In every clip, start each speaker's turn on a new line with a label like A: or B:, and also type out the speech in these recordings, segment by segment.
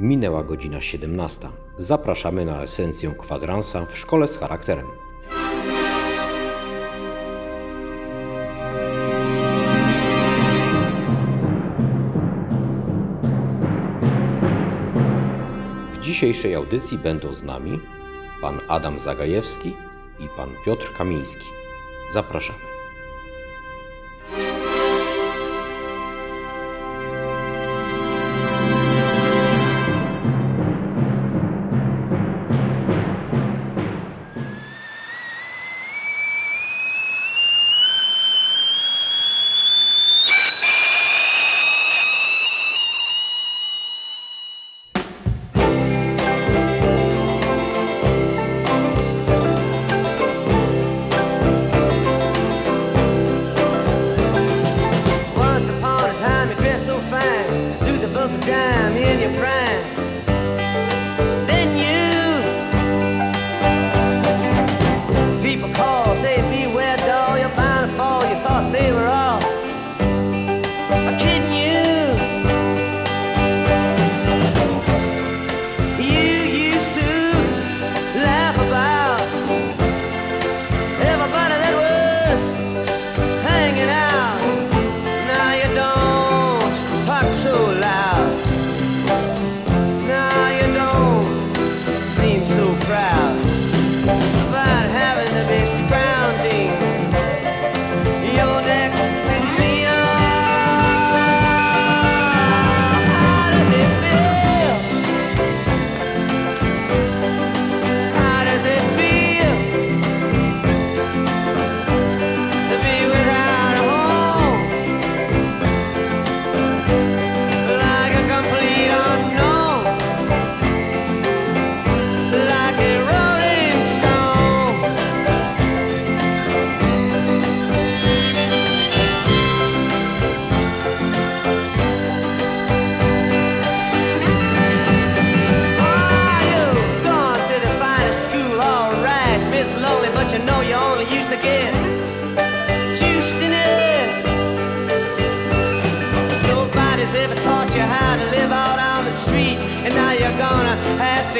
A: Minęła godzina 17. Zapraszamy na esencję kwadransa w szkole z charakterem. W dzisiejszej audycji będą z nami pan Adam Zagajewski i pan Piotr Kamiński. Zapraszamy.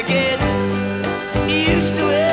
B: To get used to it.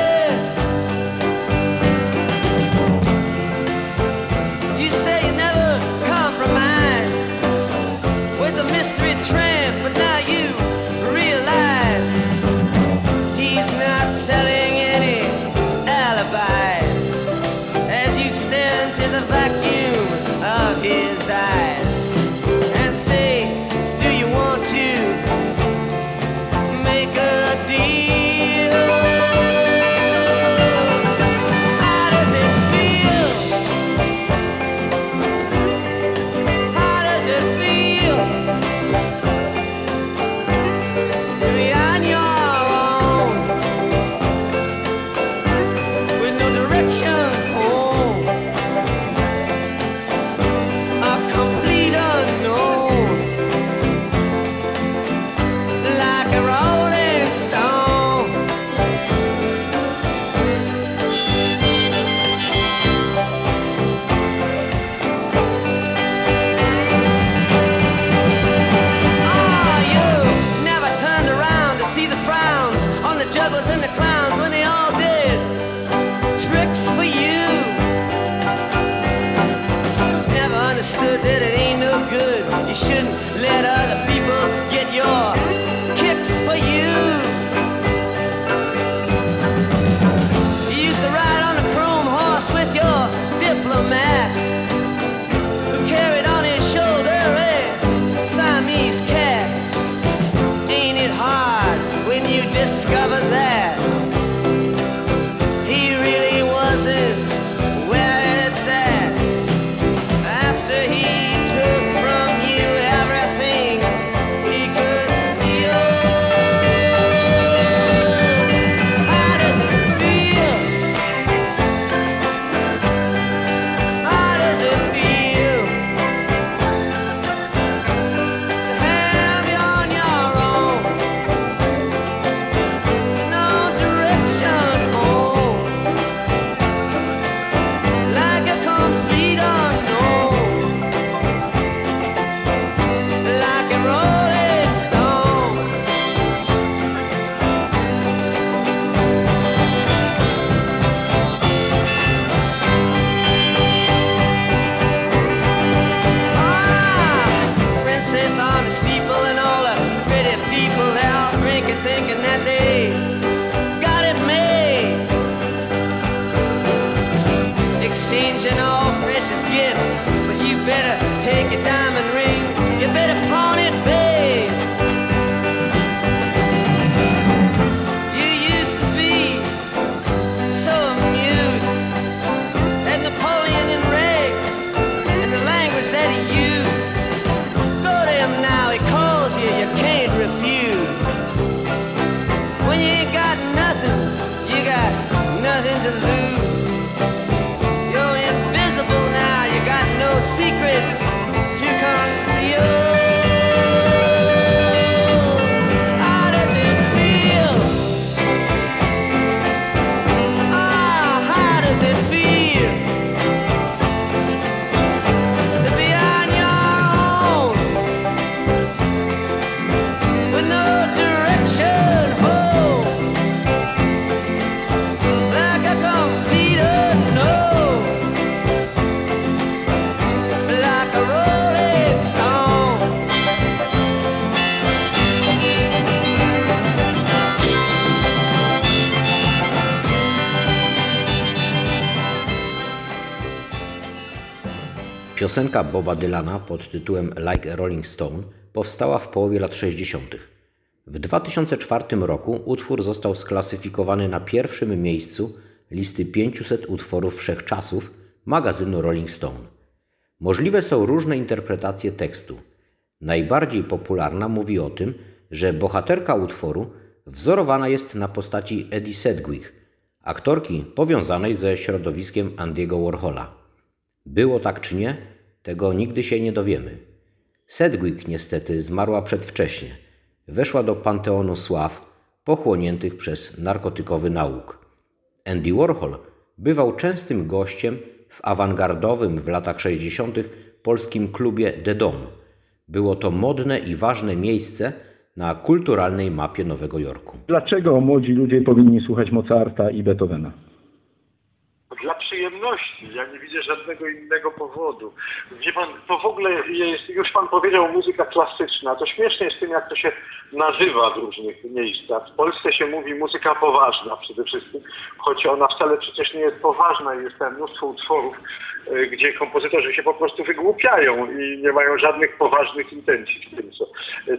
A: understood that it ain't no good. You shouldn't let other
C: Piosenka Boba Dylana pod tytułem Like a Rolling Stone powstała w połowie lat 60. W 2004 roku utwór został sklasyfikowany na pierwszym miejscu listy 500 utworów wszechczasów magazynu Rolling Stone. Możliwe są różne interpretacje tekstu. Najbardziej popularna mówi o tym, że bohaterka utworu wzorowana jest na postaci Eddie Sedgwick, aktorki powiązanej ze środowiskiem Andiego Warhola. Było tak czy nie, tego nigdy się nie dowiemy. Sedgwick niestety zmarła przedwcześnie. Weszła do panteonu sław pochłoniętych przez narkotykowy nauk. Andy Warhol bywał częstym gościem w awangardowym w latach 60. polskim klubie The Dom. Było to modne i ważne miejsce na kulturalnej mapie Nowego Jorku.
D: Dlaczego młodzi ludzie powinni słuchać Mozarta i Beethovena?
E: Przyjemności. Ja nie widzę żadnego innego powodu. Wie pan, to w ogóle jest, już pan powiedział, muzyka klasyczna. To śmiesznie jest tym, jak to się nazywa w różnych miejscach. W Polsce się mówi muzyka poważna przede wszystkim, choć ona wcale przecież nie jest poważna i jest tam mnóstwo utworów, gdzie kompozytorzy się po prostu wygłupiają i nie mają żadnych poważnych intencji w tym, co,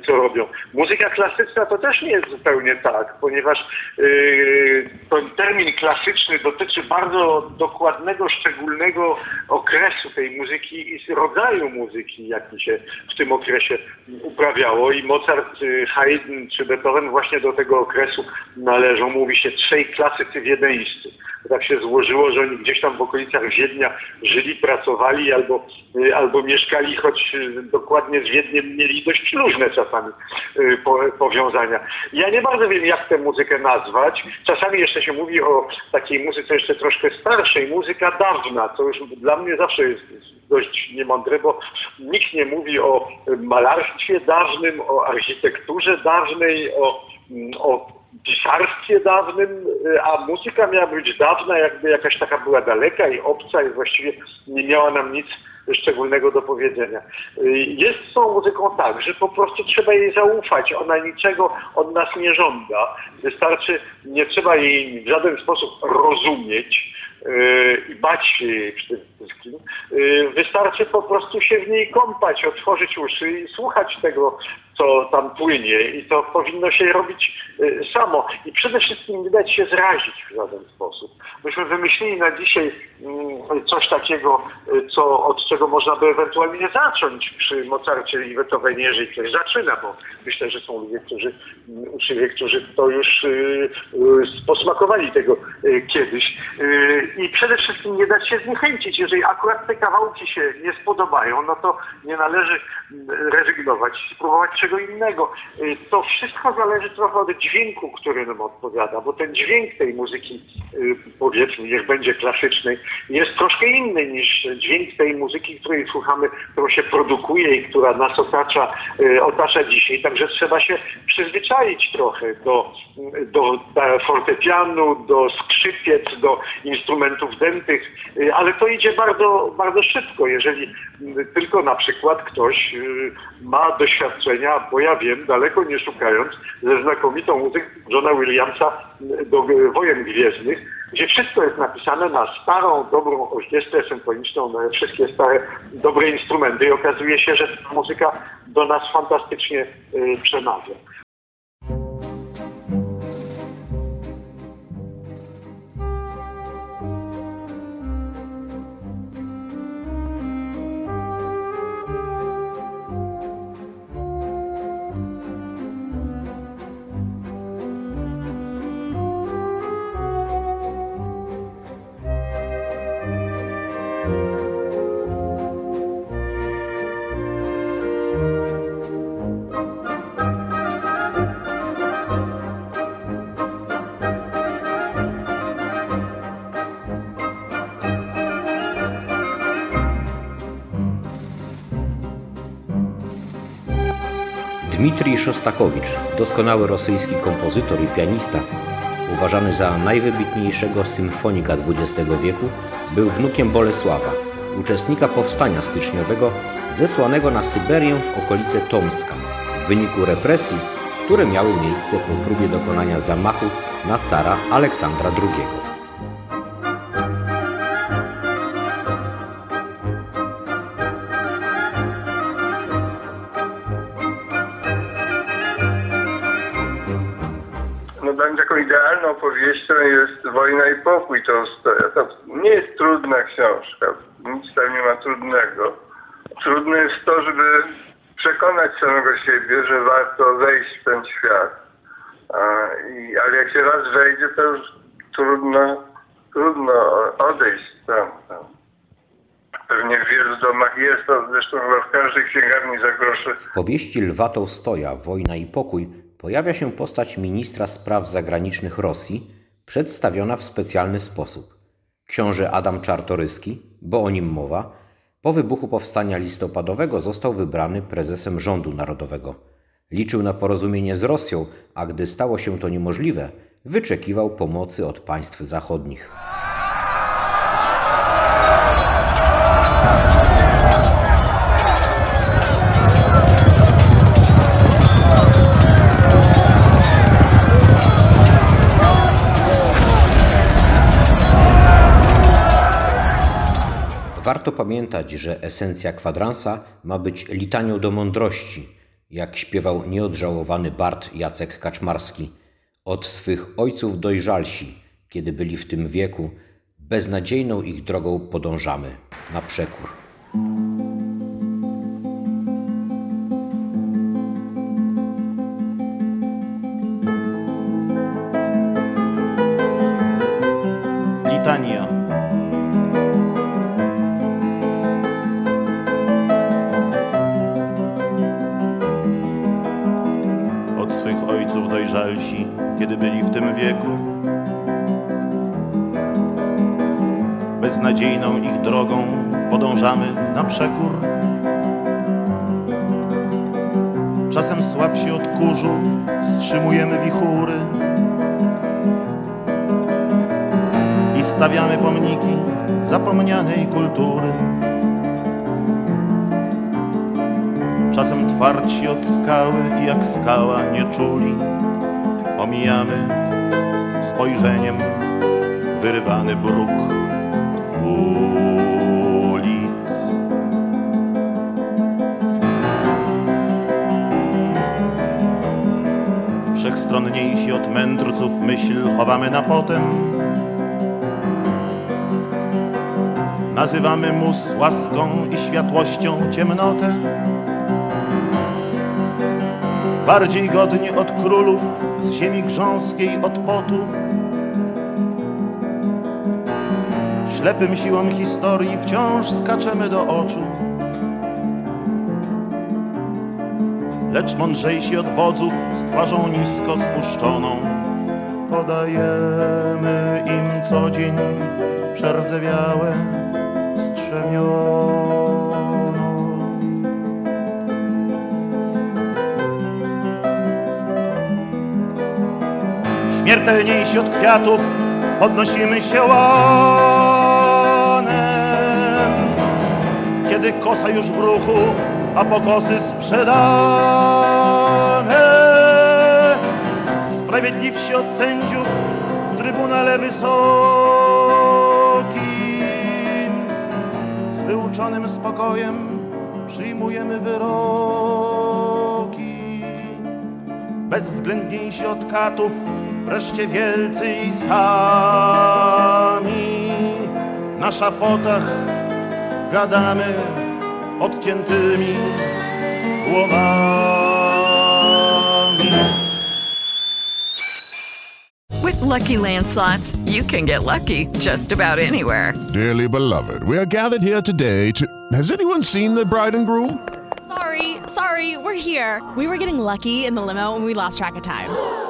E: co robią. Muzyka klasyczna to też nie jest zupełnie tak, ponieważ yy, ten termin klasyczny dotyczy bardzo dokładnego, szczególnego okresu tej muzyki i rodzaju muzyki, jaki się w tym okresie uprawiało. I Mozart, y, Haydn czy Beethoven właśnie do tego okresu należą. Mówi się trzej klasycy wiedeńscy. Tak się złożyło, że oni gdzieś tam w okolicach Wiednia żyli, pracowali albo, y, albo mieszkali, choć y, dokładnie z Wiedniem mieli dość różne czasami y, po, powiązania. Ja nie bardzo wiem, jak tę muzykę nazwać. Czasami jeszcze się mówi o takiej muzyce jeszcze troszkę starszej, muzyka dawna, co już dla mnie zawsze jest dość niemądre, bo nikt nie mówi o malarstwie dawnym, o architekturze dawnej, o, mm, o pisarstwie dawnym, y, a muzyka miała być dawna, jakby jakaś taka była daleka i obca i właściwie nie miała nam nic szczególnego do powiedzenia. Y, Jest z tą muzyką tak, że po prostu trzeba jej zaufać. Ona niczego od nas nie żąda. Wystarczy, nie trzeba jej w żaden sposób rozumieć yy, i bać się jej przede wszystkim. Wystarczy po prostu się w niej kąpać, otworzyć uszy i słuchać tego, co tam płynie i to powinno się robić y, samo. I przede wszystkim nie dać się zrazić w żaden sposób. Myśmy wymyślili na dzisiaj mm, coś takiego, y, co, od czego można by ewentualnie zacząć przy Mozarcie i Beethovenie, jeżeli ktoś zaczyna, bo myślę, że są ludzie, którzy mm, uczciwie, którzy to już y, posmakowali tego kiedyś. I przede wszystkim nie dać się zniechęcić. Jeżeli akurat te kawałki się nie spodobają, no to nie należy mm, rezygnować, spróbować czego innego. Y, To wszystko zależy trochę od dźwięku, który nam odpowiada, bo ten dźwięk tej muzyki, y, powiedzmy, niech będzie klasycznej, jest troszkę inny niż dźwięk tej muzyki, której słuchamy, którą się produkuje i która nas otacza, y, otacza dzisiaj. Także trzeba się przyzwyczaić trochę do, do fortepianu, do skrzypiec, do instrumentów dętych, ale to idzie bardzo, bardzo szybko, jeżeli tylko na przykład ktoś ma doświadczenia, bo ja wiem, daleko nie szukając, ze znakomitą muzyką Johna Williamsa do Wojen Gwiezdnych, gdzie wszystko jest napisane na starą, dobrą orkiestrę symfoniczną, na wszystkie stare, dobre instrumenty i okazuje się, że ta muzyka do nas fantastycznie y, przemawia.
C: Dmitrij Szostakowicz, doskonały rosyjski kompozytor i pianista, uważany za najwybitniejszego symfonika XX wieku, był wnukiem Bolesława, uczestnika powstania styczniowego zesłanego na Syberię w okolice Tomska w wyniku represji, które miały miejsce po próbie dokonania zamachu na cara Aleksandra II.
F: Dla mnie taką idealną opowieścią jest Wojna i pokój Tolstoja. To nie jest trudna książka, nic tam nie ma trudnego. Trudne jest to, żeby przekonać samego siebie, że warto wejść w ten świat. A, i, ale jak się raz wejdzie, to już trudno, trudno odejść stamtąd. Pewnie w wielu domach jest to, zresztą w każdej księgarni za grosze
C: W powieści Lwa Tołstoja Wojna i pokój pojawia się postać ministra spraw zagranicznych Rosji, przedstawiona w specjalny sposób. Książę Adam Czartoryski, bo o nim mowa, po wybuchu powstania listopadowego został wybrany prezesem rządu narodowego. Liczył na porozumienie z Rosją, a gdy stało się to niemożliwe, wyczekiwał pomocy od państw zachodnich. Warto pamiętać, że esencja kwadransa ma być litanią do mądrości, jak śpiewał nieodżałowany Bart Jacek Kaczmarski. Od swych ojców dojrzalsi, kiedy byli w tym wieku, beznadziejną ich drogą podążamy, na przekór.
G: Kiedy byli w tym wieku, beznadziejną ich drogą podążamy na przekór. Czasem słabsi od kurzu wstrzymujemy wichury. i stawiamy pomniki zapomnianej kultury. Czasem twardsi od skały i jak skała nie czuli, omijamy spojrzeniem wyrywany bruk ulic. Wszechstronniejsi od mędrców myśl chowamy na potem, Nazywamy mu z łaską i światłością ciemnotę. Bardziej godni od królów z ziemi grząskiej od potu. Ślepym siłom historii wciąż skaczemy do oczu. Lecz mądrzejsi od wodzów z twarzą nisko spuszczoną podajemy im co dzień przerdzewiałe strzemiono. Śmiertelniejsi od kwiatów podnosimy się łanem, kiedy kosa już w ruchu, a pokosy sprzedane. Sprawiedliwsi od sędziów w Trybunale Wysokim z wyuczonym spokojem przyjmujemy wyroki. Bezwzględniejsi od katów, wreszcie wielcy i sami. Na szafotach gadamy odciętymi głowami.
H: With Lucky landslots, you can get lucky just about anywhere.
I: Dearly beloved, we are gathered here today to. Has anyone seen the bride and groom?
J: Sorry, sorry, we're here. We were getting lucky in the limo and we lost track of time.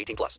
K: 18 plus.